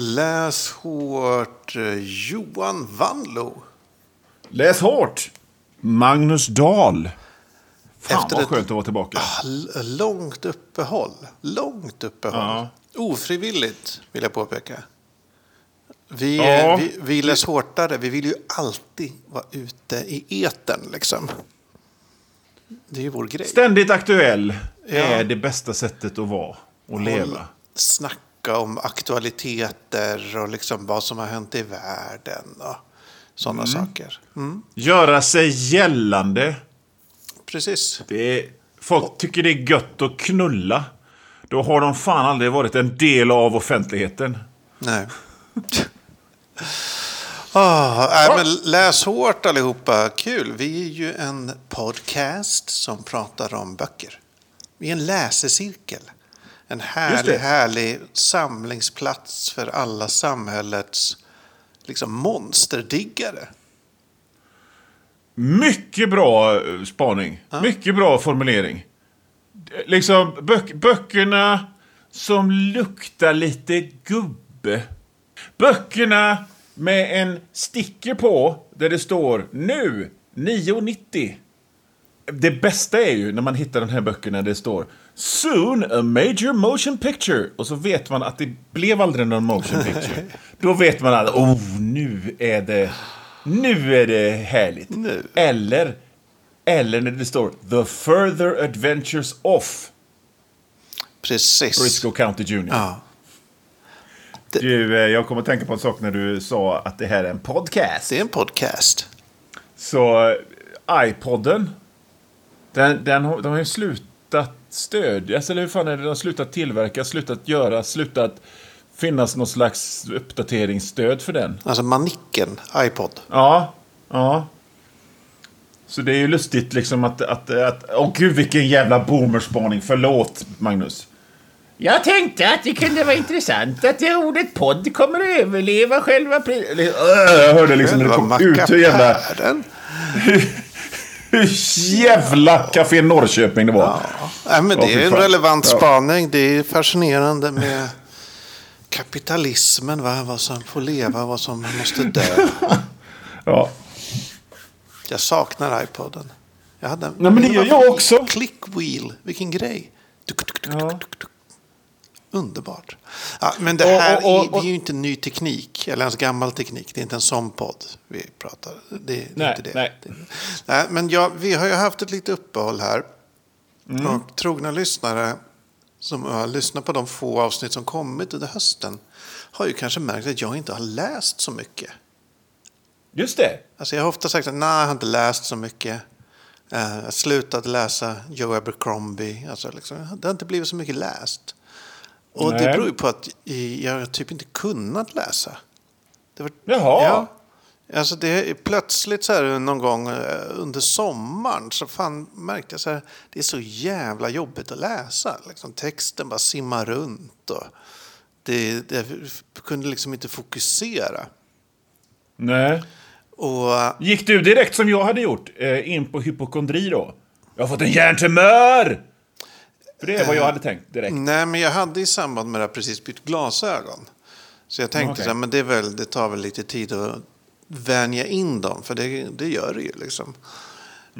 Läs hårt eh, Johan Vanlo. Läs hårt! Magnus Dahl. Fan Efter vad skönt att vara tillbaka. L- Långt uppehåll. Långt uppehåll. Ja. Ofrivilligt, vill jag påpeka. Vi, Ja. eh, vi, vi läs hårdare. Vi vill ju alltid vara ute i etern, liksom. Det är ju vår grej. Ständigt aktuell Ja. är det bästa sättet att vara och leva. Snacka om aktualiteter och liksom vad som har hänt i världen och sådana saker. Mm, Göra sig gällande. precis. Det är, folk tycker det är gött att knulla. Då har de fan aldrig varit en del av offentligheten. Nej. Ah, nej, men läs hårt allihopa. Kul. Vi är ju en podcast som pratar om böcker. Vi är en läsecirkel. En härlig, härlig samlingsplats för alla samhällets liksom, monsterdiggare. Mycket bra eh, spaning. Mycket bra formulering. Liksom böck, böckerna som luktar lite gubbe. Böckerna med en sticker på där det står nu 9,90. Det bästa är ju när man hittar den här böckerna där det står Soon a major motion picture. Och så vet man att det blev aldrig någon motion picture. Då vet man att oh, nu är det, nu är det härligt. Nu. Eller, eller när det står The further adventures of Precis. Briscoe County Jr. Ja. Du, eh, jag kommer att tänka på en sak när du sa att det här är en podcast. Det är en podcast. Så eh, iPodden, den, den, de har ju slutat stödjas, eller hur fan är det? De har slutat tillverka, slutat göra, slutat finnas någon slags uppdateringsstöd för den. Alltså manicken, iPod. Ja, ja. Så det är ju lustigt liksom att... att, att åh gud vilken jävla boomerspaning, förlåt Magnus. Jag tänkte att det kunde vara intressant att det ordet podd kommer att överleva själva... pri- Öh, Jag hörde liksom när det kom ut hur jävla... Hur jävla Café Norrköping det var. Ja, nej, men det är en relevant spaning. Det är fascinerande med kapitalismen. Va? Vad som får leva, vad som måste dö. Ja. Jag saknar iPoden. Jag hade en, Nej, men det gör jag också. Click wheel, vilken grej. Duk, duk, duk, Ja. Underbart. Ja, men det Och- här och- och- är, det är ju inte ny teknik, eller ens gammal teknik. Det är inte en sån podd vi pratar. Det, det är Nej, inte det. nej. Det- nej men ja, vi har ju haft ett litet uppehåll här. Mm. Och trogna lyssnare som har lyssnat på de få avsnitt som kommit under hösten har ju kanske märkt att jag inte har läst så mycket. Just det. Alltså jag har ofta sagt att nej, jag har inte läst så mycket. Eh, Jag har slutat läsa Joe Abercrombie. Alltså liksom, det har inte blivit så mycket läst. Och det Nej. beror ju på att jag typ inte kunnat läsa. Det var, Jaha. Ja. Alltså det plötsligt så här någon gång eh, under sommaren så fan märkte jag så här, det är så jävla jobbigt att läsa. Liksom, texten bara simmar runt och det, det jag kunde liksom inte fokusera. Nej. Och Gick du direkt som jag hade gjort eh, in på hypokondri då? Jag har fått en hjärntumör! För det är vad jag hade tänkt direkt. Nej, men jag hade i samband med det här precis bytt glasögon. Så jag tänkte Okej. så här, men det, väl, det tar väl lite tid att vänja in dem, för det, det gör det ju liksom.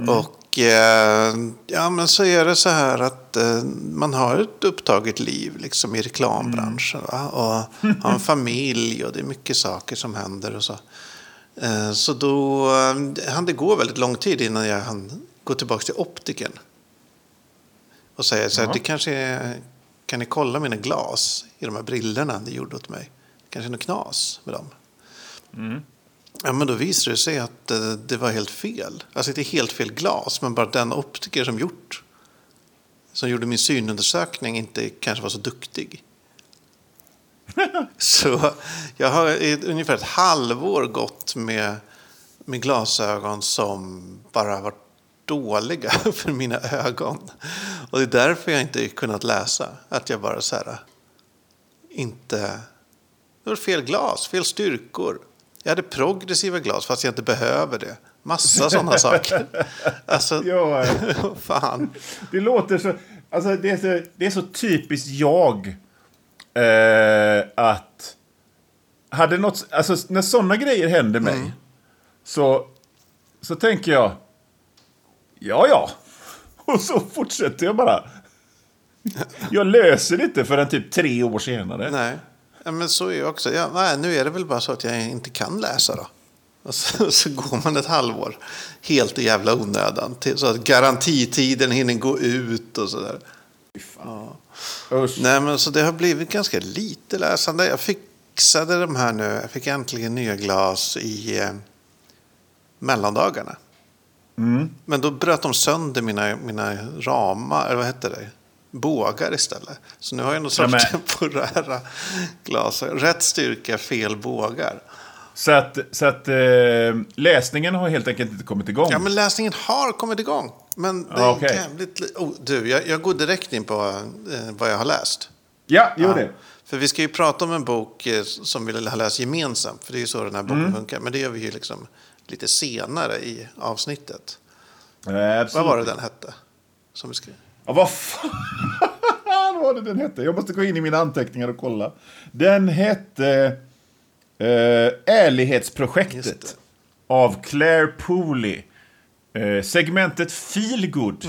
Och eh, ja, men så är det så här att eh, man har ett upptaget liv liksom i reklambranschen. Va? Och har en familj och det är mycket saker som händer och så. Eh, så då eh, hann det gå väldigt lång tid innan jag hann gå tillbaka till optiken. Och säga så här, Ja. det kanske är, kan ni kolla mina glas i de här brillorna ni gjorde åt mig? Kanske är något knas med dem. Ja, men då visade det sig att eh, det var helt fel. Alltså inte helt fel glas, men bara den optiker som gjort som gjorde min synundersökning inte kanske var så duktig. så jag har i ungefär ett halvår gått med, med glasögon som bara varit dåliga för mina ögon. Och det är därför jag inte kunnat läsa. Att jag bara så här inte... Det var fel glas, fel styrkor. Jag hade progressiva glas fast jag inte behöver det. Massa sådana saker. Alltså, Ja, fan. det låter så... Alltså det är så, det är så typiskt jag eh, att hade något, alltså när sådana grejer händer mig, Mm. så, så tänker jag, ja ja. Och så fortsätter jag bara. Jag löser det inte förrän typ tre år senare. Nej, ja, men så är jag också. Ja, nej, nu är det väl bara så att jag inte kan läsa då. Och så, så går man ett halvår helt i jävla onödan. Till, så att garantitiden hinner gå ut och sådär. Ja. Usch. Nej, men så det har blivit ganska lite läsande. Jag fixade de här nu. Jag fick äntligen nya glas i eh, mellandagarna. Mm. Men då bröt de sönder mina, mina ramar, eller vad heter det? Bågar istället. Så nu har jag någon sorts men- temporära glas. Rätt styrka, fel bågar. Så att, så att eh, läsningen har helt enkelt inte kommit igång. Ja, men läsningen har kommit igång. Men det är Ja, okej. jävligt... li- Oh, du, jag, jag går direkt in på eh, vad jag har läst. ja gör det. För vi ska ju prata om en bok eh, som vi har läst gemensamt. För det är ju så den här boken Mm. funkar. Men det gör vi ju liksom lite senare i avsnittet. Eh, Vad var det den hette? Som vi skrev? Ja, vad fan var det den hette? Jag måste gå in i mina anteckningar och kolla. Den hette eh, det. Ärlighetsprojektet av Claire Pooley. Eh, segmentet Feel Good.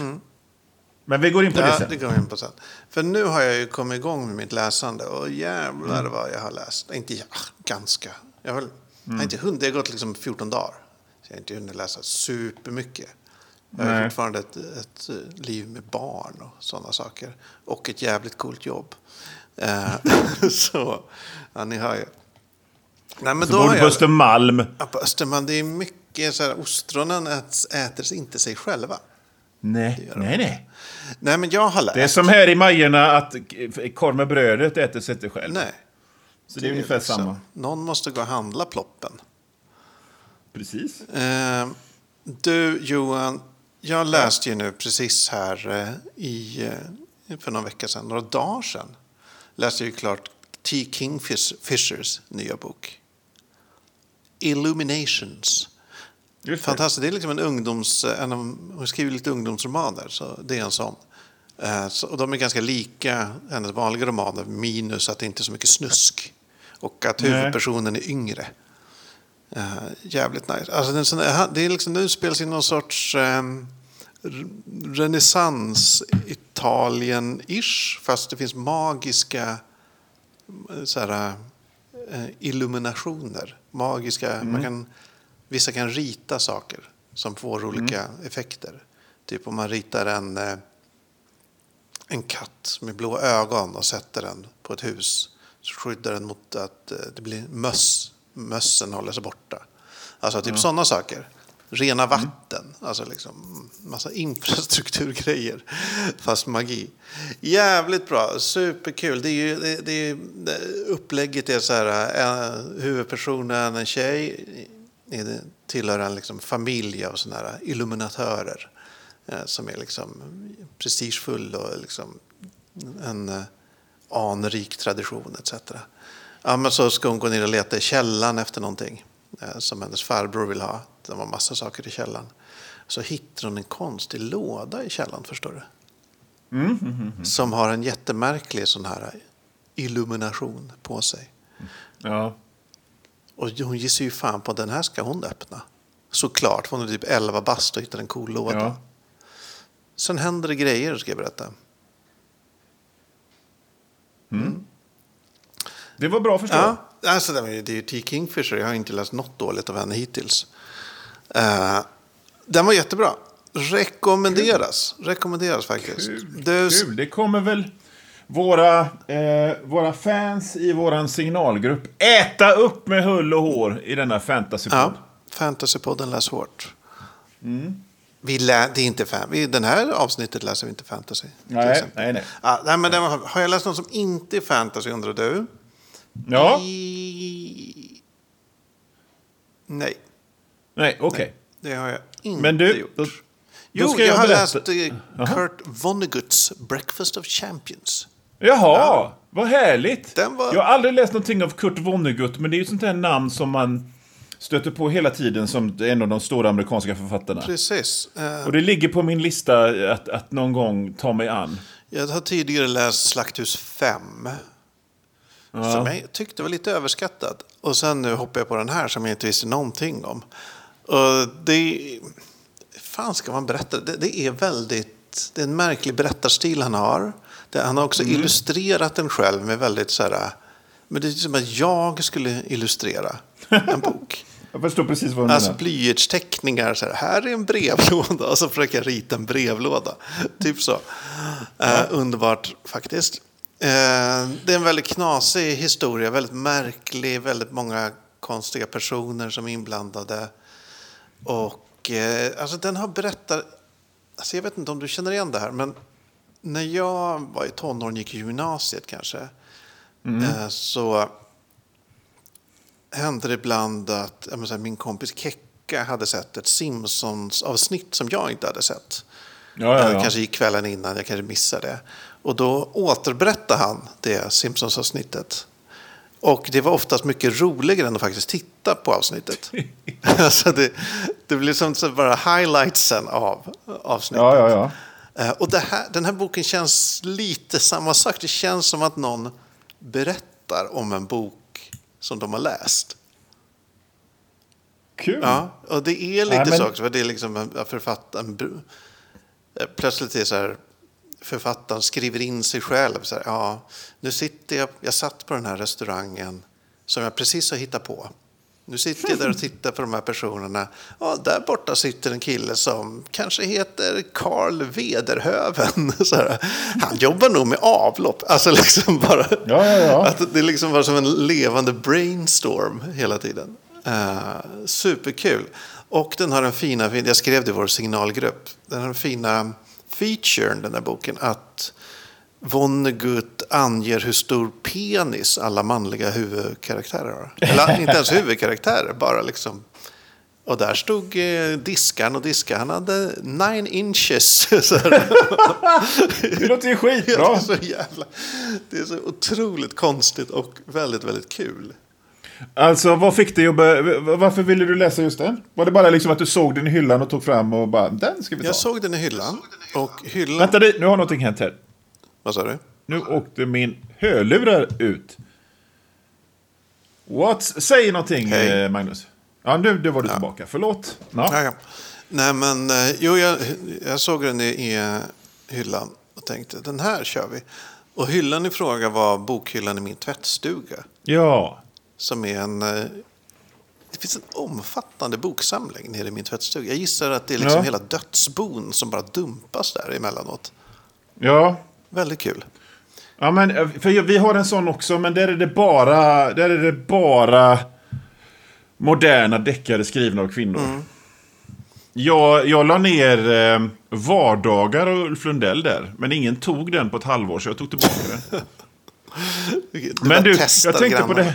Men vi går in på det Mm. Ja, sen. det går in på sen. För nu har jag ju kommit igång med mitt läsande. Och jävlar Mm. vad jag har läst. Inte ja, ganska. Jag har, Mm. inte hunnit, det har gått liksom 14 dagar. Jag har inte hunnit läsa supermycket. Jag har Nej. fortfarande ett, ett liv med barn och sådana saker. Och ett jävligt coolt jobb. Eh, så, ja ni hör ju. Nej, men Så då bor du på Östermalm. ja, på Östermalm, det är mycket så här, ostronen ät- äter inte sig själva. Nej, nej, nej. Nej, men jag har läst. Det är som här i Majerna att korv med brödet äter sig inte själv. Nej. Så det är ungefär liksom- samma. Någon måste gå och handla ploppen. Precis. Eh, du, Johan, jag läste ju nu precis här eh, i, eh, för någon vecka sedan, några dagar sedan, läste ju klart T. Kingfishers nya bok. Illuminations. Det. Fantastiskt. Det är liksom en ungdoms... En hon skriver lite ungdomsromaner, så det är en sån. Så, och de är ganska lika hennes vanliga romaner, minus att det inte är så mycket snusk. Och att huvudpersonen är yngre. Eh, jävligt nice. Alltså, det, är sån, det är liksom, nu spelas i någon sorts eh, renässans Italien-ish. Fast det finns magiska eh, så här, eh, illuminationer. Magiska, man kan, vissa kan rita saker som får olika effekter. Typ om man ritar en, eh, en katt med blå ögon och sätter den på ett hus så skyddar den mot att det blir möss. Mössen håller sig borta. Alltså typ sådana saker. Rena vatten, alltså liksom massa infrastrukturgrejer, fast magi. Jävligt bra, superkul. Det är ju, det, det är, upplägget är så här, eh, huvudpersonen, en tjej, tillhör en liksom familj av sådana här illuminatörer eh, som är liksom prestigefull och liksom en eh, anrik tradition etc. Ja, men så ska hon gå ner och leta i källaren efter någonting eh, som hennes farbror vill ha. Det var massa saker i källaren. Så hittar hon en konstig låda i källaren, förstår du. Som har en jättemärklig sån här illumination på sig. Ja. Och hon gissar ju fan på att den här ska hon öppna. Såklart, hon är typ 11 bast och hittar en cool låda. ja. Sen händer det grejer, ska jag berätta. Det var bra förstås. Ja, alltså det är ju- det T. Kingfisher. Jag har inte läst något dåligt av henne hittills. Uh, den var jättebra. Rekommenderas. Rekommenderas faktiskt. Du, Kul. Det kommer väl våra, eh, våra fans i våran signalgrupp äta upp med hull och hår i denna fantasypodd. ja, Fantasypodden läs hårt. Vi lä, det är inte fan, vi, den här avsnittet läser vi inte fantasy. Nej, nej, nej. Ja, nej, men var, har jag läst något som inte är fantasy undrar du? Ja, I... Nej, nej, okej. det har jag inte Men du, gjort. då, då Jo, jag, jag har läst eh. Kurt Vonnegut's Breakfast of Champions. Jaha, vad härligt. Var- Jag har aldrig läst någonting av Kurt Vonnegut, men det är ju ett sånt här namn som man stöter på hela tiden som en av de stora amerikanska författarna. Precis. Eh, Och det ligger på min lista att, att någon gång ta mig an. Jag har tidigare läst Slakthus 5. Som jag tyckte var lite överskattad. Och sen nu hoppar jag på den här som jag inte visste någonting om. Och det... fan ska man berätta? Det, det är väldigt... Det är en märklig berättarstil han har. Det, han har också illustrerat den själv med väldigt så här... Men det är som att jag skulle illustrera en bok. Jag förstår precis vad du Alltså menar. blyertsteckningar. Så här, här är en brevlåda. Och så försöker jag rita en brevlåda. Typ så. Eh, underbart faktiskt. Eh, det är en väldigt knasig historia. Väldigt märklig. Väldigt många konstiga personer som är inblandade. Och eh, alltså den har berättat... Alltså jag vet inte om du känner igen det här. Men när jag var i tonåren, gick i gymnasiet kanske. Eh, så hände det ibland att menar, min kompis Kekka hade sett ett Simpsons-avsnitt som jag inte hade sett. Ja, ja, ja. Kanske gick kvällen innan, jag kanske missade det. Och då återberättade han det Simpsons-avsnittet. Och det var oftast mycket roligare än att faktiskt titta på avsnittet. alltså det, det blir som bara highlightsen av avsnittet. Ja, ja, ja. Eh, Och här, den här boken känns lite samma sak. Det känns som att någon berättar om en bok som de har läst. Kul. Ja, och det är lite Nej, men- så också. För det är liksom en författaren... br- eh, Plötsligt är det så här... Författaren skriver in sig själv. Så här, ja, nu sitter jag... Jag satt på den här restaurangen som jag precis har hittat på. Nu sitter jag där och tittar på de här personerna. Ja, där borta sitter en kille som kanske heter Karl Vederhöven. Här, han jobbar nog med avlopp. Alltså liksom bara... Ja, ja, ja. Att det liksom var som en levande brainstorm hela tiden. Uh, superkul. Och den har en fina, jag skrev det i vår signalgrupp, den har en fina featuren, den här boken, att Vonnegut anger hur stor penis alla manliga huvudkaraktärer har. Eller inte ens huvudkaraktärer, bara liksom. Och där stod eh, diskaren och diskaren, han hade nine inches. Det låter ju Det är skitbra. så jävla... Det är så otroligt konstigt och väldigt, väldigt kul. Alltså, vad fick dig att börja... Varför ville du läsa just den? Var det bara liksom att du såg den i hyllan och tog fram och bara, den ska vi ta? Jag såg den i hyllan. Och hyllan... Vänta, nu har någonting hänt här. Vad sa du? Nu åkte min hörlurar ut. What? Säg någonting, Hej. eh, Magnus. Ja, nu, nu var du tillbaka. Förlåt. Ja. Ja, ja. Nej, men eh, jo, jag, jag såg den i, i eh, hyllan och tänkte den här kör vi. Och hyllan i fråga var bokhyllan i min tvättstuga. ja. Som är en... Det finns en omfattande boksamling nere i min tvättstuga. Jag gissar att det är liksom Ja. hela dödsbon som bara dumpas där emellanåt. Ja. Väldigt kul. Ja, men eh, för vi har en sån också, men där är det bara, där är det bara moderna deckare skrivna av kvinnor. Jag, jag la ner eh, Vardagar och Ulf Lundell där, men ingen tog den på ett halvår, så jag tog tillbaka den. Men du, jag tänkte på grannar. det.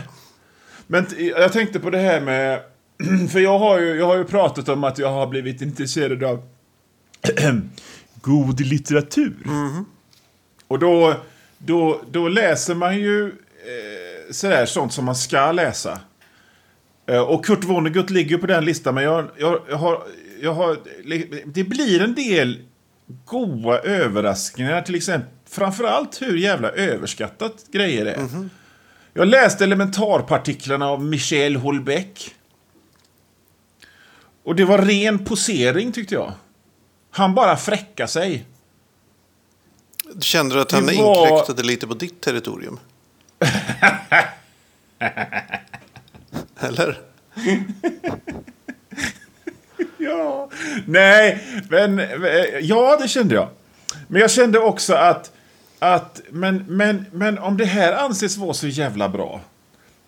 Men jag tänkte på det här med... För jag har ju, jag har ju pratat om att jag har blivit intresserad av god litteratur. Och då, då, då läser man ju eh, sådär sånt som man ska läsa. Eh, och Kurt Vonnegut ligger på den listan, men jag, jag, jag har... Jag har det blir en del goa överraskningar, till exempel. Framförallt hur jävla överskattat grejer är. Jag läste elementarpartiklarna av Michel Houellebecq. Och det var ren posering tyckte jag. Han bara fräcka sig. Kände du att han Det var- inkräktade lite på ditt territorium? Eller? Ja. Nej, men... Ja, det kände jag. Men jag kände också att... att men, men, men om det här anses vara så jävla bra.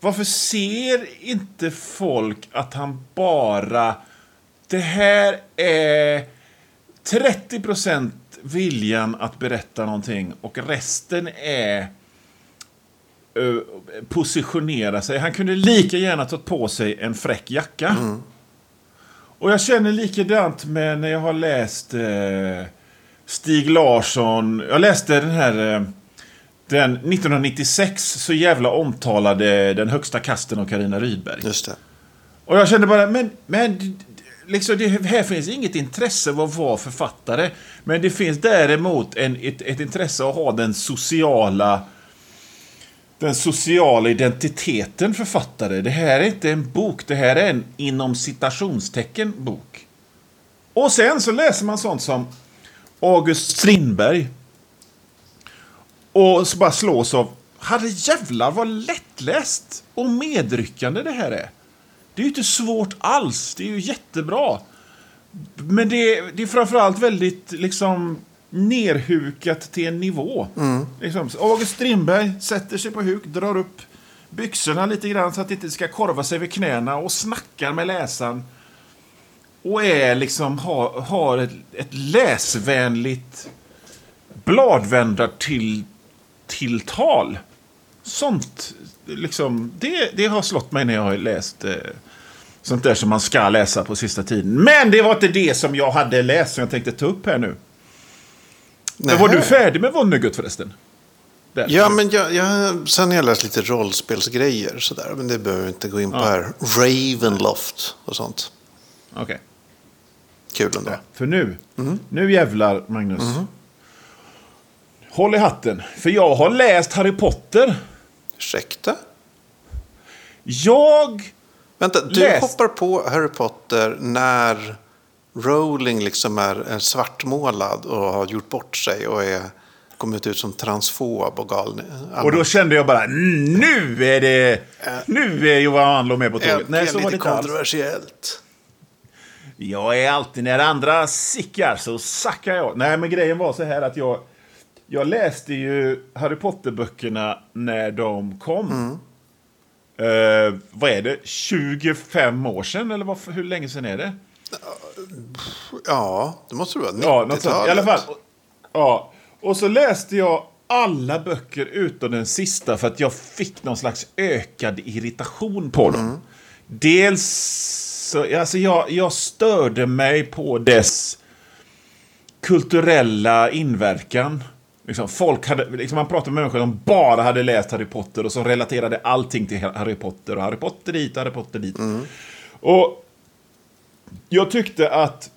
Varför ser inte folk att han bara... Det här är 30% viljan att berätta någonting och resten är eh, positionera sig. Han kunde lika gärna tagit på sig en fräck jacka. Och jag känner likadant med när jag har läst eh, Stig Larsson. Jag läste den här... Eh, den 1996 så jävla omtalade Den högsta kasten av Karina Rydberg. Just det. Och jag kände bara, men, men liksom, det, här finns inget intresse av att vara författare. Men det finns däremot en, ett, ett intresse att ha den sociala den sociala identiteten författare. Det här är inte en bok, det här är en inom citationstecken bok. Och sen så läser man sånt som August Strindberg. Och så bara slås av, herre jävlar vad lättläst och medryckande det här är. Det är ju inte svårt alls, det är ju jättebra. Men det, det är framförallt väldigt liksom nerhukat till en nivå. Mm. Liksom, August Strindberg sätter sig på huk, drar upp byxorna lite grann så att det inte ska korva sig vid knäna och snackar med läsaren. Och är liksom, har, har ett, ett läsvänligt bladvändartill tilltal. Sånt, liksom, det, det har slått mig när jag har läst eh, sånt där som man ska läsa på sista tiden. Men det var inte det som jag hade läst som jag tänkte ta upp här nu. Men var du färdig med Vonnegut förresten? Där. Ja, men jag, jag, sen har jag läst lite rollspelsgrejer sådär. Men det behöver vi inte gå in på ja. här. Ravenloft och sånt. Okej. Okay. Kul ändå. För nu, mm. nu jävlar Magnus. Mm. Håll i hatten. För jag har läst Harry Potter. Ursäkta? Jag... Vänta, du läst... hoppar på Harry Potter när Rowling liksom är, svartmålad och har gjort bort sig och är kommit ut som transfob och galen. Och då kände jag bara, nu är det... Nu är Johan Anlo med på tåget. Nej, så var det kontroversiellt. Jag är alltid, när andra sickar så sackar jag. Nej, men grejen var så här att jag... Jag läste ju Harry Potter-böckerna när de kom. Mm. Uh, vad är det? 25 år sedan? Eller vad, hur länge sedan är det? Ja, det måste det vara. 90-talet. Ja, I alla fall. Ja. Och så läste jag alla böcker utom den sista för att jag fick någon slags ökad irritation på dem. Mm. Dels så, alltså jag, jag störde mig på dess kulturella inverkan. Liksom, folk hade, liksom man pratade med människor som bara hade läst Harry Potter och som relaterade allting till Harry Potter. Och Harry Potter dit, Harry Potter dit. Mm. Och jag tyckte att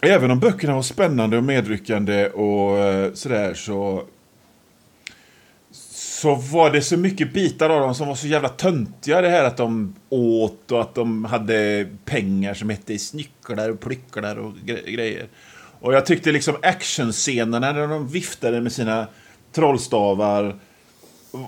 även om böckerna var spännande och medryckande och eh, sådär så så var det så mycket bitar av dem som var så jävla töntiga. Det här att de åt och att de hade pengar som hette snycklar och plycklar och grejer. Och jag tyckte liksom actionscenerna när de viftade med sina trollstavar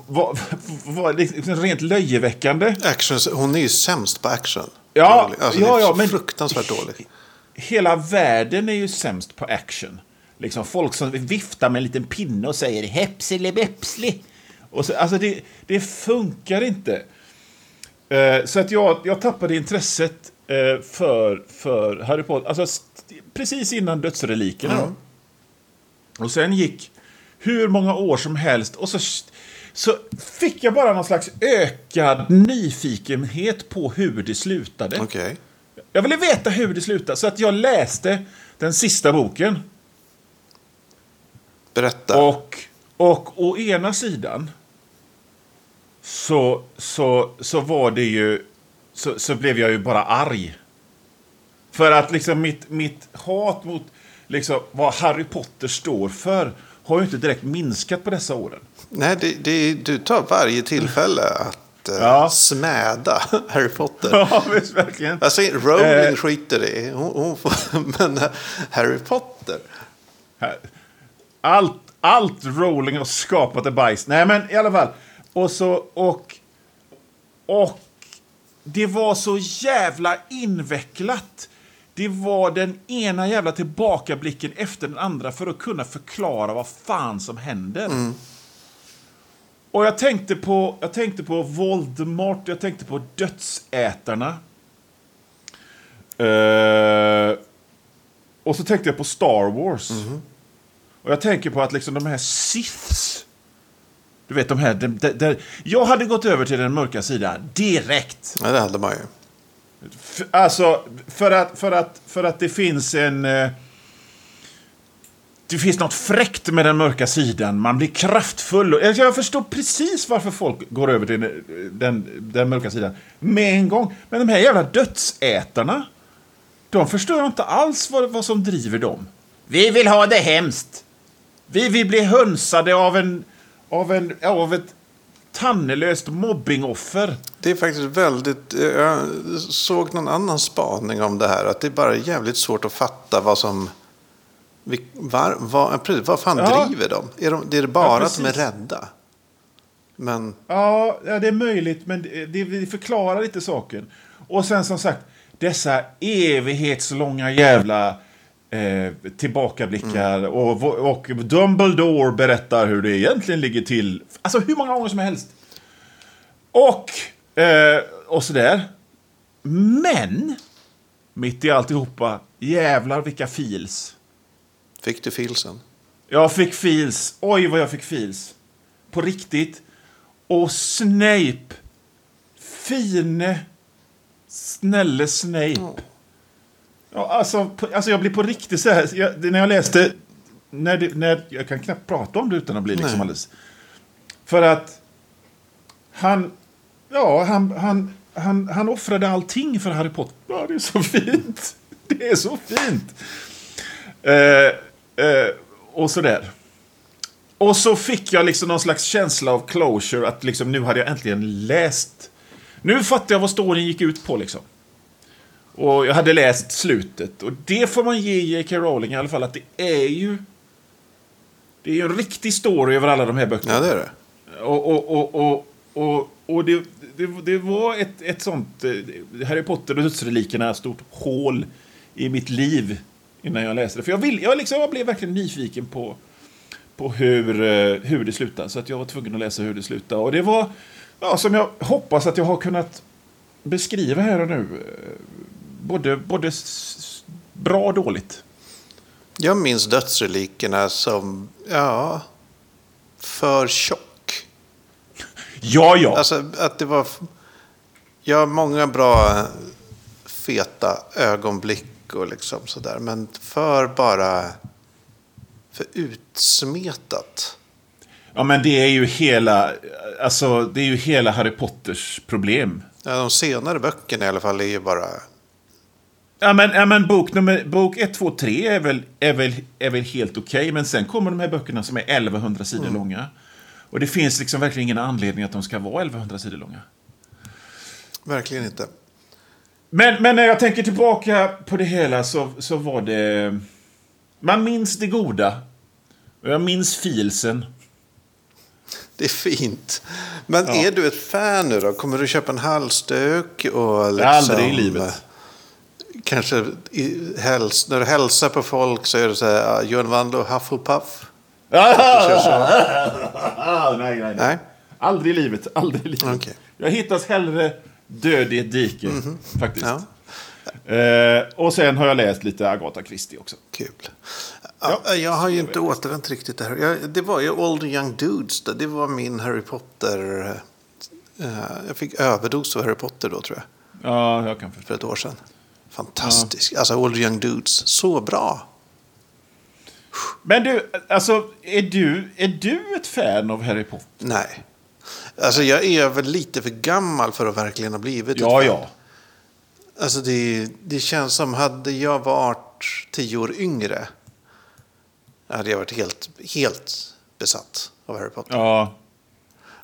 var, var liksom rent löjeväckande. Action, hon är ju sämst på action. Ja, alltså, ja, ja men fruktansvärt dålig. Hela världen är ju sämst på action. Liksom folk som viftar med en liten pinne och säger hepseli bepsli. Och så, alltså det, det funkar inte. Uh, så att jag, jag tappade intresset uh, för, för Harry Potter. Alltså, precis innan dödsrelikerna. Mm. Och sen gick hur många år som helst. Och så så fick jag bara någon slags ökad nyfikenhet på hur det slutade. Okay. Jag ville veta hur det slutade, så att jag läste den sista boken. Berätta. Och, och å ena sidan så, så, så var det ju... Så, så blev jag ju bara arg. För att liksom mitt, mitt hat mot liksom, vad Harry Potter står för har ju inte direkt minskat på dessa åren. Nej, det, det, du tar varje tillfälle att uh, ja. smäda Harry Potter. Ja, visst, verkligen. Alltså, Rowling eh. skiter i, hon, hon får, men Harry Potter. Allt, allt Rowling har skapat är bajs. Nej, men i alla fall. Och så, och, och det var så jävla invecklat. Det var den ena jävla tillbakablicken efter den andra för att kunna förklara vad fan som händer. Mm. Och jag tänkte på, jag tänkte på Voldemort, jag tänkte på dödsätarna. Uh, och så tänkte jag på Star Wars. Mm. Och jag tänker på att liksom de här Siths. Du vet de här, de, de, de, jag hade gått över till den mörka sidan direkt. Ja, det hade man ju. Alltså, för att, för att, för att det finns en... Eh, det finns något fräckt med den mörka sidan. Man blir kraftfull. Jag förstår precis varför folk går över till den, den, den mörka sidan med en gång. Men de här jävla dödsätarna, de förstår inte alls vad, vad som driver dem. Vi vill ha det hemskt. Vi vill bli hönsade av en, av en, av ett tannelöst mobbingoffer. Det är faktiskt väldigt... Jag såg någon annan spaning om det här. Att det är bara jävligt svårt att fatta vad som... Var, var, precis, vad fan Ja. driver de? Är de? Det är bara Ja, att de är rädda. Men Ja, det är möjligt, men det, det det förklarar inte saken. Och sen som sagt, dessa evighetslånga jävla eh, tillbakablickar. Och, och Dumbledore berättar hur det egentligen ligger till. Alltså hur många gånger som helst. Och, eh, och sådär. Men, mitt i alltihopa, jävlar vilka feels. fick du filsen? Jag fick feels. Oj, vad jag fick feels. På riktigt. Och Snape. Fine, snälle Snape. Ja, alltså, alltså, jag blir på riktigt så här. Jag, när jag läste... När det, när, jag kan knappt prata om det utan att bli liksom Nej. alldeles... För att... Han... Ja, han, han, han, han offrade allting för Harry Potter. Ja, det är så fint. Det är så fint. Eh, eh, och sådär. Och så fick jag liksom någon slags känsla av closure. Att liksom nu hade jag äntligen läst. Nu fattar jag vad storyn gick ut på liksom. Och jag hade läst slutet. Och det får man ge J.K. Rowling i alla fall. Att det är ju... Det är ju en riktig story över alla de här böckerna. Ja, det är det. Och, och, och, och, och, det, det, det var ett, ett sånt... eh, Harry Potter och dödsrelikerna, stort hål i mitt liv innan jag läste det. För jag, vill, jag, liksom, jag blev verkligen nyfiken på, på hur, eh, hur det slutade. Så att jag var tvungen att läsa hur det slutade. Och det var, ja, som jag hoppas att jag har kunnat beskriva här och nu. Både, både bra och dåligt. Jag minns dödsrelikerna som, ja, för tjock. Ja, ja. Alltså att det var, ja, många bra feta ögonblick och liksom sådär. Men för bara, för utsmetat. Ja, men det är ju hela, alltså, det är ju hela Harry Potters problem. Ja, de senare böckerna i alla fall är ju bara, Ja, men, ja, men bok, nummer, bok 1, 2, 3 är väl, är väl, är väl helt okej. men sen kommer de här böckerna som är 1100 sidor långa. Och det finns liksom verkligen ingen anledning att de ska vara 1100 sidor långa. verkligen inte. Men, men när jag tänker tillbaka på det hela så, så var det... Man minns det goda. Och jag minns filsen. Det är fint. Men är du ett fan nu då? Kommer du köpa en halsduk? Och liksom, Aldrig i livet. Kanske i, häls, när du hälsar på folk så är det så här, ah, Johan Wandlo Hufflepuff. nej, nej, nej. Nej? Aldrig i livet. Aldrig i livet. Okej. Jag hittas hellre död i ett dike, faktiskt. Ja. Eh, och sen har jag läst lite Agatha Christie också. Kul. Ja, Jag har ju inte återvänt riktigt där. Jag, det var ju Old Young Dudes. Det, det var min Harry Potter. eh, jag fick överdos av Harry Potter då tror jag. Ja, jag kan förstå. För ett år sedan. Fantastisk. Alltså Old Young Dudes. Så bra. Men du, alltså, är du, är du ett fan av Harry Potter? Nej. Alltså jag är väl lite för gammal för att verkligen ha blivit Ja, ett fan. ja. Alltså det, det känns som hade jag varit tio år yngre. Hade jag varit helt, helt besatt av Harry Potter. Ja,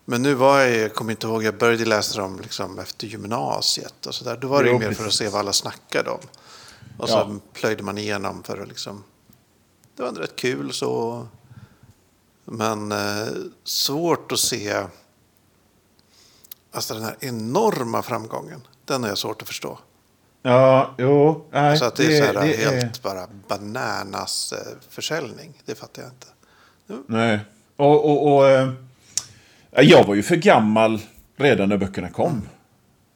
Men nu var jag, jag kommer inte ihåg, jag började läsa dem liksom efter gymnasiet och sådär. Då var det ju Jo, mer för att precis. se vad alla snackade om. Och så Ja. plöjde man igenom för att liksom... Det var ändå rätt kul så. Men eh, svårt att se... Alltså den här enorma framgången. Den har jag svårt att förstå. ja, jo. Nej, så att det, är så här det helt är- bara bananas eh, försäljning. Det fattar jag inte. Nej. Och, och, och, eh, jag var ju för gammal redan när böckerna kom.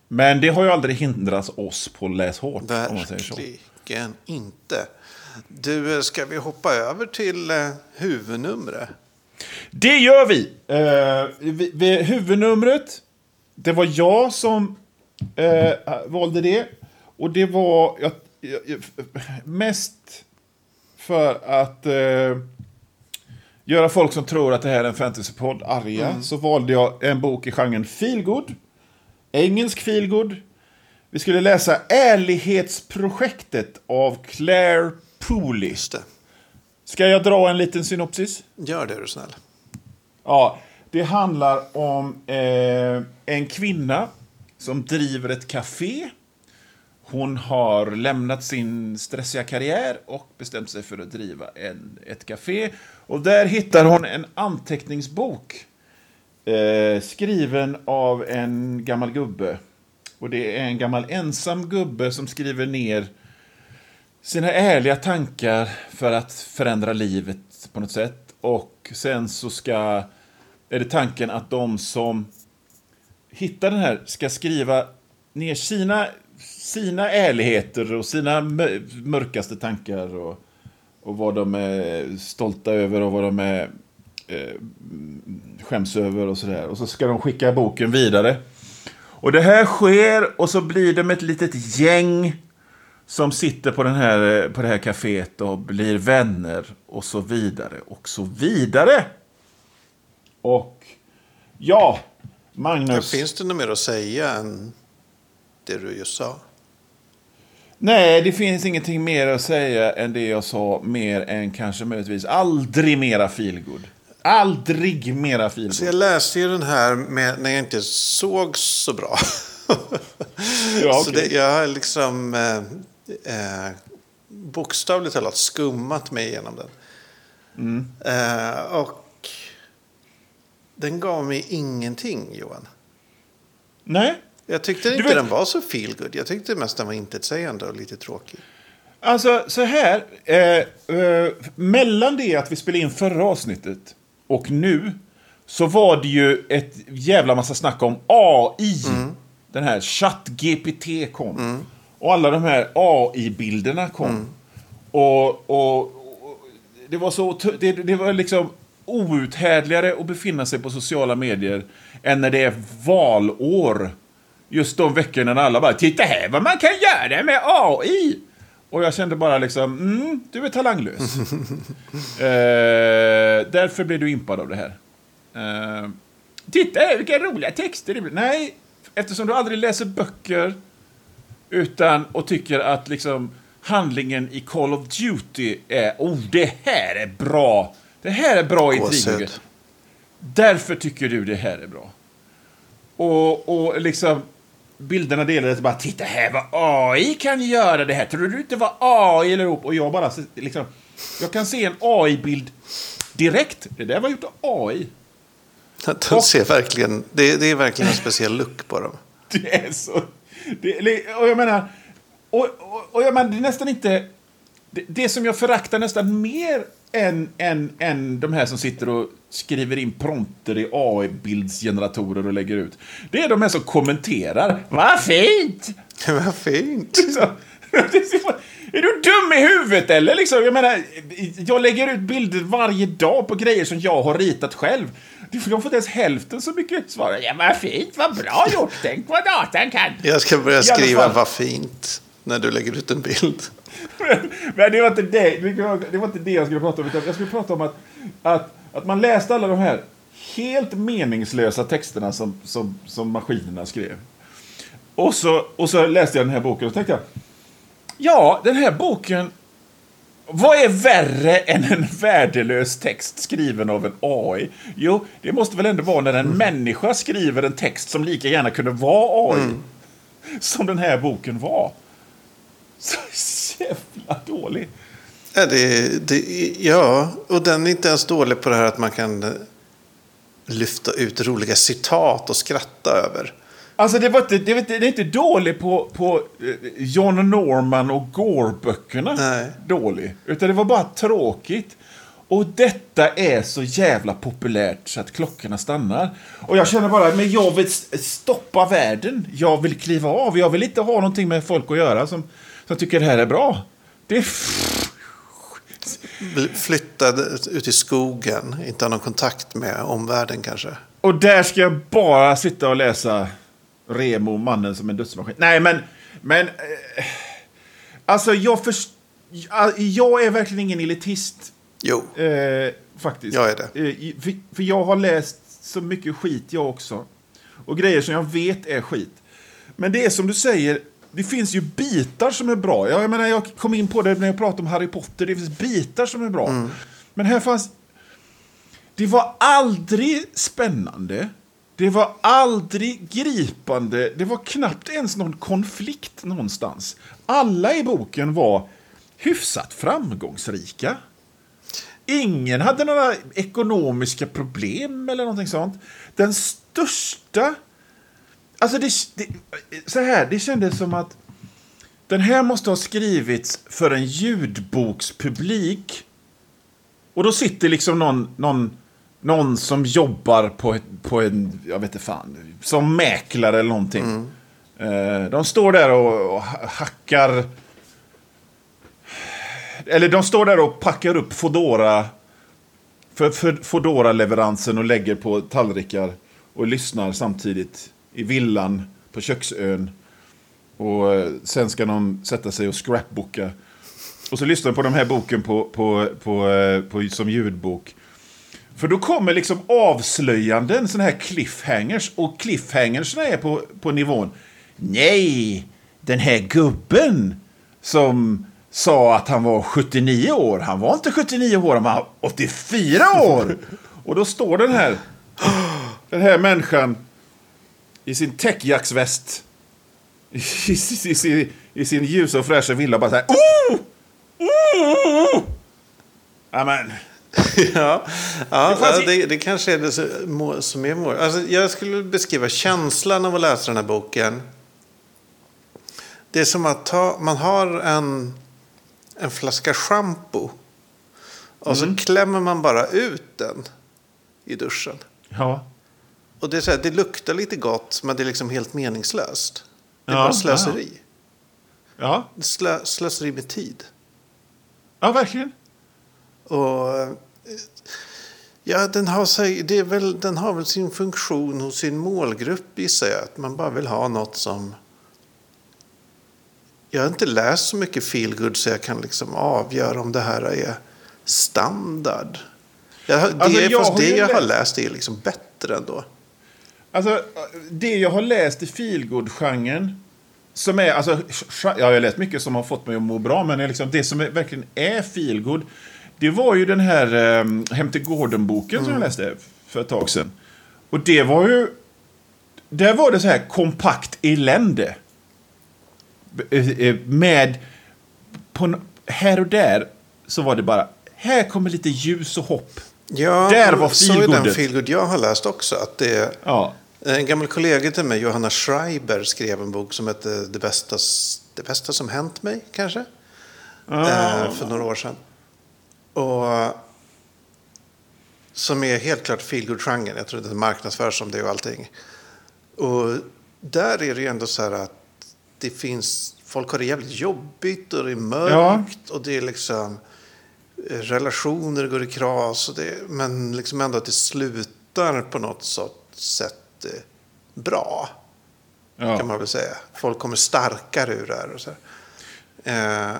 Men det har ju aldrig hindrat oss på läs hårt. Verkligen inte. Du, ska vi hoppa över till eh, huvudnumret? Det gör vi! Eh, vi, vi huvudnumret, det var jag som eh, valde det. Och det var jag, jag, mest för att eh, göra folk som tror att det här är en fantasypodd arga. Så valde jag en bok i genren feelgood. Engelsk feelgood. Vi skulle läsa Ärlighetsprojektet av Claire Pooley. Ska jag dra en liten synopsis? Gör det, är du snäll. Ja, Det handlar om eh, en kvinna som driver ett café. Hon har lämnat sin stressiga karriär och bestämt sig för att driva en, ett café. Och där hittar hon en anteckningsbok eh, skriven av en gammal gubbe. Och det är en gammal ensam gubbe som skriver ner sina ärliga tankar för att förändra livet på något sätt. Och sen så ska, är det tanken att de som hittar den här ska skriva ner sina, sina ärligheter och sina mörkaste tankar och, och vad de är stolta över och vad de är eh, skäms över och sådär. Och så ska de skicka boken vidare. Och det här sker och så blir de ett litet gäng som sitter på, den här, eh, på det här kaféet och blir vänner och så vidare och så vidare. Och ja, Magnus. Finns det något mer att säga än det du just sa? Nej, det finns ingenting mer att säga än det jag sa, mer än kanske möjligtvis aldrig mera feelgood. Aldrig mera feelgood. Så jag läste ju den här med, när jag inte såg så bra. ja, okay. Så det, jag har liksom eh, eh, bokstavligt talat skummat mig igenom den. Mm. Eh, och den gav mig ingenting, Johan. Nej. Jag tyckte inte vet... den var så feel good. Jag tyckte mest den var intetsägande och lite tråkig. Alltså, så här. Eh, eh, mellan det att vi spelade in förra avsnittet och nu så var det ju ett jävla massa snack om AI. Mm. Den här ChatGPT kom. Mm. Och alla de här AI-bilderna kom. Mm. Och, och, och, det var så... Det, det var liksom outhärdligare att befinna sig på sociala medier än när det är valår. Just de veckorna när alla bara “Titta här vad man kan göra med AI!” Och jag kände bara liksom, mm, du är talanglös. eh, därför blev du impad av det här. Eh, Titta vilka roliga texter det blir. Nej, eftersom du aldrig läser böcker utan och tycker att liksom handlingen i Call of Duty är oh, det här är bra. Det här är bra intriger. Därför tycker du det här är bra. Och, och liksom bilderna delades bara titta här vad AI kan göra det här. Tror du inte vad AI eller ihop? Och jag bara liksom. Jag kan se en AI-bild direkt. Det där var gjort av AI. De ser verkligen, det, det är verkligen en speciell look på dem. Det är så. Det, och jag menar, och, och, och jag menar, det är nästan inte... Det, det som jag föraktar nästan mer än, än, än de här som sitter och skriver in prompter i AI-bildsgeneratorer och lägger ut. Det är de här som kommenterar. Vad fint! Vad fint! är du dum i huvudet eller? Liksom, jag menar, jag lägger ut bilder varje dag på grejer som jag har ritat själv. De får inte ens hälften så mycket svar. Ja, vad fint, vad bra gjort. Tänk vad datan kan. Jag ska börja skriva vad fint när du lägger ut en bild. Men det var, inte det, det var inte det jag skulle prata om. Utan jag skulle prata om att, att, att man läste alla de här helt meningslösa texterna som, som, som maskinerna skrev. Och så, och så läste jag den här boken och tänkte jag, ja, den här boken, vad är värre än en värdelös text skriven av en AI? Jo, det måste väl ändå vara när en mm. människa skriver en text som lika gärna kunde vara AI. Mm. Som den här boken var. Så jävla dålig. Ja, det, det, ja, och den är inte ens dålig på det här att man kan eh, lyfta ut roliga citat och skratta över. Alltså det, var inte, det, var inte, det är inte dålig på, på eh, John Norman och Gore-böckerna. Dålig. Utan det var bara tråkigt. Och detta är så jävla populärt så att klockorna stannar. Och jag känner bara, men jag vill stoppa världen. Jag vill kliva av. Jag vill inte ha någonting med folk att göra som som tycker det här är bra. Det är... Flyttad ut i skogen, inte ha någon kontakt med omvärlden kanske. Och där ska jag bara sitta och läsa Remo, mannen som en dödsmaskin. Nej, men... men eh, alltså, jag först... Jag är verkligen ingen elitist. Jo. Eh, faktiskt. Jag är det. Eh, för, för jag har läst så mycket skit jag också. Och grejer som jag vet är skit. Men det är som du säger, det finns ju bitar som är bra. Jag, menar, jag kom in på det när jag pratade om Harry Potter. Det finns bitar som är bra. Mm. Men här fanns... Det var aldrig spännande. Det var aldrig gripande. Det var knappt ens någon konflikt någonstans. Alla i boken var hyfsat framgångsrika. Ingen hade några ekonomiska problem eller någonting sånt. Den största... Alltså det, det, så här, det kändes som att den här måste ha skrivits för en ljudbokspublik. Och då sitter liksom någon, någon, någon som jobbar på, ett, på en, jag vet inte fan, som mäklare eller någonting. Mm. De står där och, hackar eller de står där och packar upp Fodora för, för Fodora-leveransen och lägger på tallrikar och lyssnar samtidigt i villan på köksön. Och eh, sen ska de sätta sig och scrapbooka. Och så lyssnar de på den här boken på, på, på, eh, på, som ljudbok. För då kommer liksom avslöjanden, sådana här cliffhangers. Och cliffhangers är på, på nivån. Nej, den här gubben som sa att han var 79 år. Han var inte 79 år, han var 84 år. Och då står den här, den här människan i sin täckjacksväst i, i, i, i, sin ljusa och fräscha villa bara så här. Oh! Oh! Amen. ja, ja det, det, det, kanske är det som är mål. Alltså, jag skulle beskriva känslan av att läsa den här boken. Det är som att ta, man har en en flaska schampo. Och mm. så klämmer man bara ut den i duschen. Ja. Och det, är så här, det luktar lite gott, men det är liksom helt meningslöst. Det är ja, bara slöseri. Ja. Slö, slöseri med tid. Ja, verkligen. Och... Ja, den har, sig, det är väl, den har väl sin funktion hos sin målgrupp i sig. Att man bara vill ha något som jag har inte läst så mycket feelgood så jag kan liksom avgöra om det här är standard. Jag, det, alltså, jag fast det jag har läst är liksom bättre ändå. Alltså, det jag har läst i feelgood-genren som är, alltså, jag har läst mycket som har fått mig att må bra, men liksom, det som är, verkligen är feelgood, det var ju den här um, Hem till Gården-boken mm. som jag mm. läste för ett tag sedan. Och det var ju, där var det så här kompakt elände. Eh, eh, med... På, här och där så var det bara, här kommer lite ljus och hopp. Ja, där var så är den feelgood jag har läst också. Att det, ja. En gammal kollega till mig, Johanna Schreiber, skrev en bok som hette Det bästa, det bästa som hänt mig, kanske. Ah. Eh, för några år sedan. Och som är helt klart feelgood-genren. Jag tror det marknadsförs som det och allting. Och där är det ju ändå så här att det finns, folk har det jävligt jobbigt och det är mörkt ja. och det är liksom eh, relationer går i kras. Och det, men liksom ändå att det slutar på något sätt eh, bra. Ja. Kan man väl säga. Folk kommer starkare ur det här. Och så här. Eh,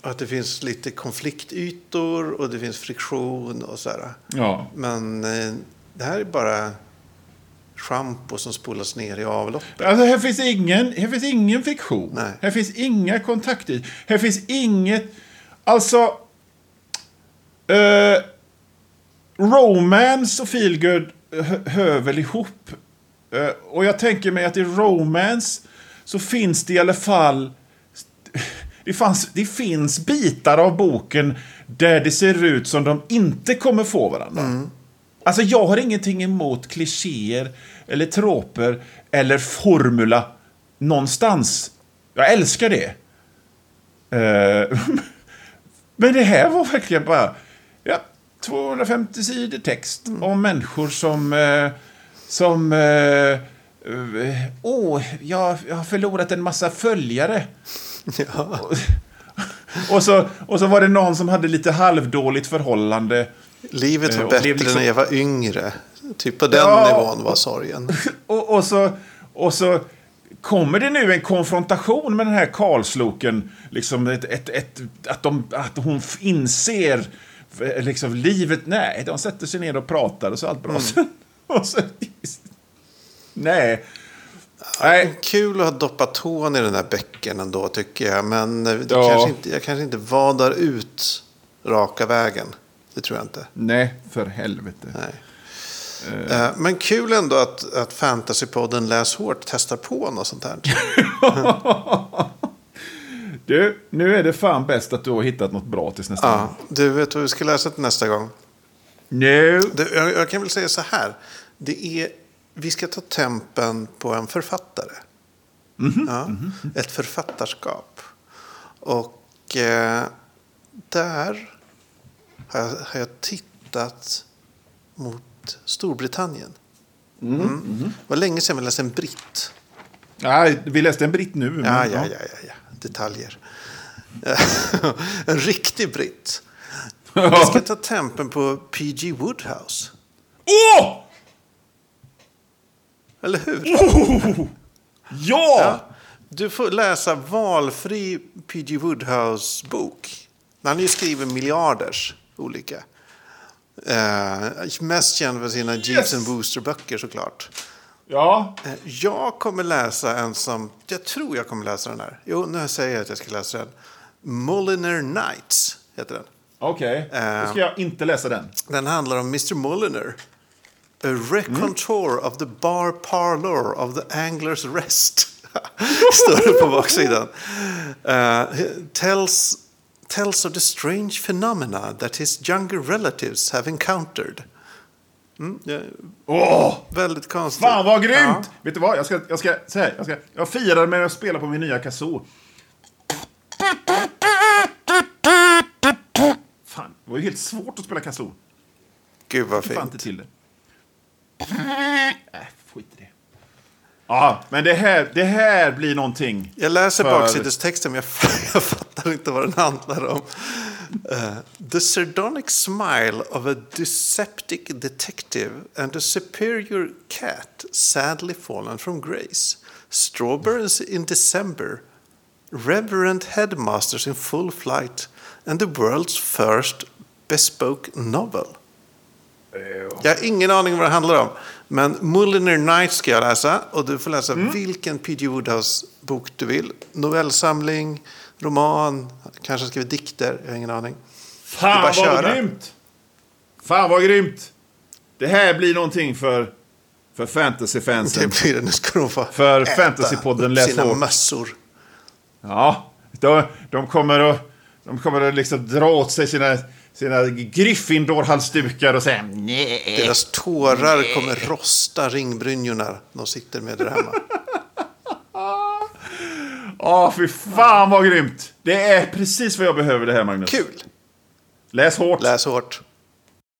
att det finns lite konfliktytor och det finns friktion och så här. Ja. Men eh, det här är bara schampo som spolas ner i avloppet. Alltså här finns ingen, här finns ingen fiktion. Nej. Här finns inga kontaktytor. Här finns inget... Alltså... Uh, romance och feelgood hör väl ihop. Uh, och jag tänker mig att i romance så finns det i alla fall... Det, fanns, det finns bitar av boken där det ser ut som de inte kommer få varandra. Mm. Alltså jag har ingenting emot klichéer eller troper eller formula någonstans. Jag älskar det. Uh, men det här var verkligen bara ja, 250 sidor text mm. om människor som... Uh, som... Uh, Åh, oh, jag, jag har förlorat en massa följare. Ja. Och, så, och så var det någon som hade lite halvdåligt förhållande. Livet var eh, bättre liksom... när jag var yngre. Typ på den ja, nivån var sorgen. Och, och, så, och så kommer det nu en konfrontation med den här Karlsloken. Liksom ett, ett, ett, att, de, att hon inser liksom, livet. Nej, de sätter sig ner och pratar och så allt bra. Mm. så, nej. Nej. Kul att ha doppat tån i den där bäcken ändå tycker jag. Men ja. kanske inte, jag kanske inte vadar ut raka vägen. Det tror jag inte. Nej, för helvete. Nej. Eh, Men kul ändå att, att Fantasypodden Läs hårt testar på något sånt här. Du, nu är det fan bäst att du har hittat något bra tills nästa gång. Ja, du vet vad vi ska läsa till nästa gång? Nu. Det, jag, jag kan väl säga så här. Det är, vi ska ta tempen på en författare. Ja, Ett författarskap. Och eh, där har jag, har jag tittat mot Storbritannien. Mm. Det var länge sedan vi läste en britt. Ja, vi läste en britt nu. men- Ja, ja, ja, ja, ja. Detaljer. en riktig britt. Vi ska ta tempen på P.G. Woodhouse. Åh! Eller hur? Ja! Ja. Du får läsa valfri P.G. Woodhouse-bok. Han ju skrivit miljarders olika. Eh, mest känd för sina Jeeves and Booster-böcker såklart. Ja. Eh, jag kommer läsa en som, jag tror jag kommer läsa den här. Jo, nu säger jag att jag ska läsa den. Mulliner Nights heter den. Okej, då ska jag inte läsa den. Den handlar om Mr. Mulliner. A raconteur of the bar parlour of the Anglers Rest. Står det på baksidan. Uh, tells, tells of the strange phenomena that his younger relatives have encountered. Mm, ja, Åh! väldigt konstigt. Fan vad grymt! Ja. Vet du vad? Jag ska, jag ska, så här, jag ska, jag firar med att spela på min nya kazoo. Fan, det var ju helt svårt att spela kazoo. Gud vad Jag fan fint. inte till det. Äh, skit i det. Ja, men det här, det här blir någonting. Jag läser För- baksidestexten men jag, jag fattar inte vad den handlar om. Eh, the sardonic smile of a dyspeptic detective and a superior cat sadly fallen from grace. Strawberries in December. Reverend headmasters in full flight. And the world's first bespoke novel. Jag har ingen aning vad det handlar om. Men Mulliner Night ska jag läsa. Och du får läsa Mm. vilken P.G. Woodhouse-bok du vill. Novellsamling, roman, kanske skriver dikter. Jag har ingen aning. Fan vad köra. grymt! Fan vad grymt! Det här blir någonting för, för fantasyfansen. Det blir det. Nu ska de få För äta Fantasypodden Läs sina hårt. mössor. Ja, de, de kommer att, de kommer att liksom dra åt sig sina, sina Gryffindor-halsdukar och säga nej. Deras tårar kommer rosta ringbrynjorna de sitter med där hemma. Ja, fy fan vad grymt! Det är precis vad jag behöver det här, Magnus. Kul! Läs hårt. Läs hårt.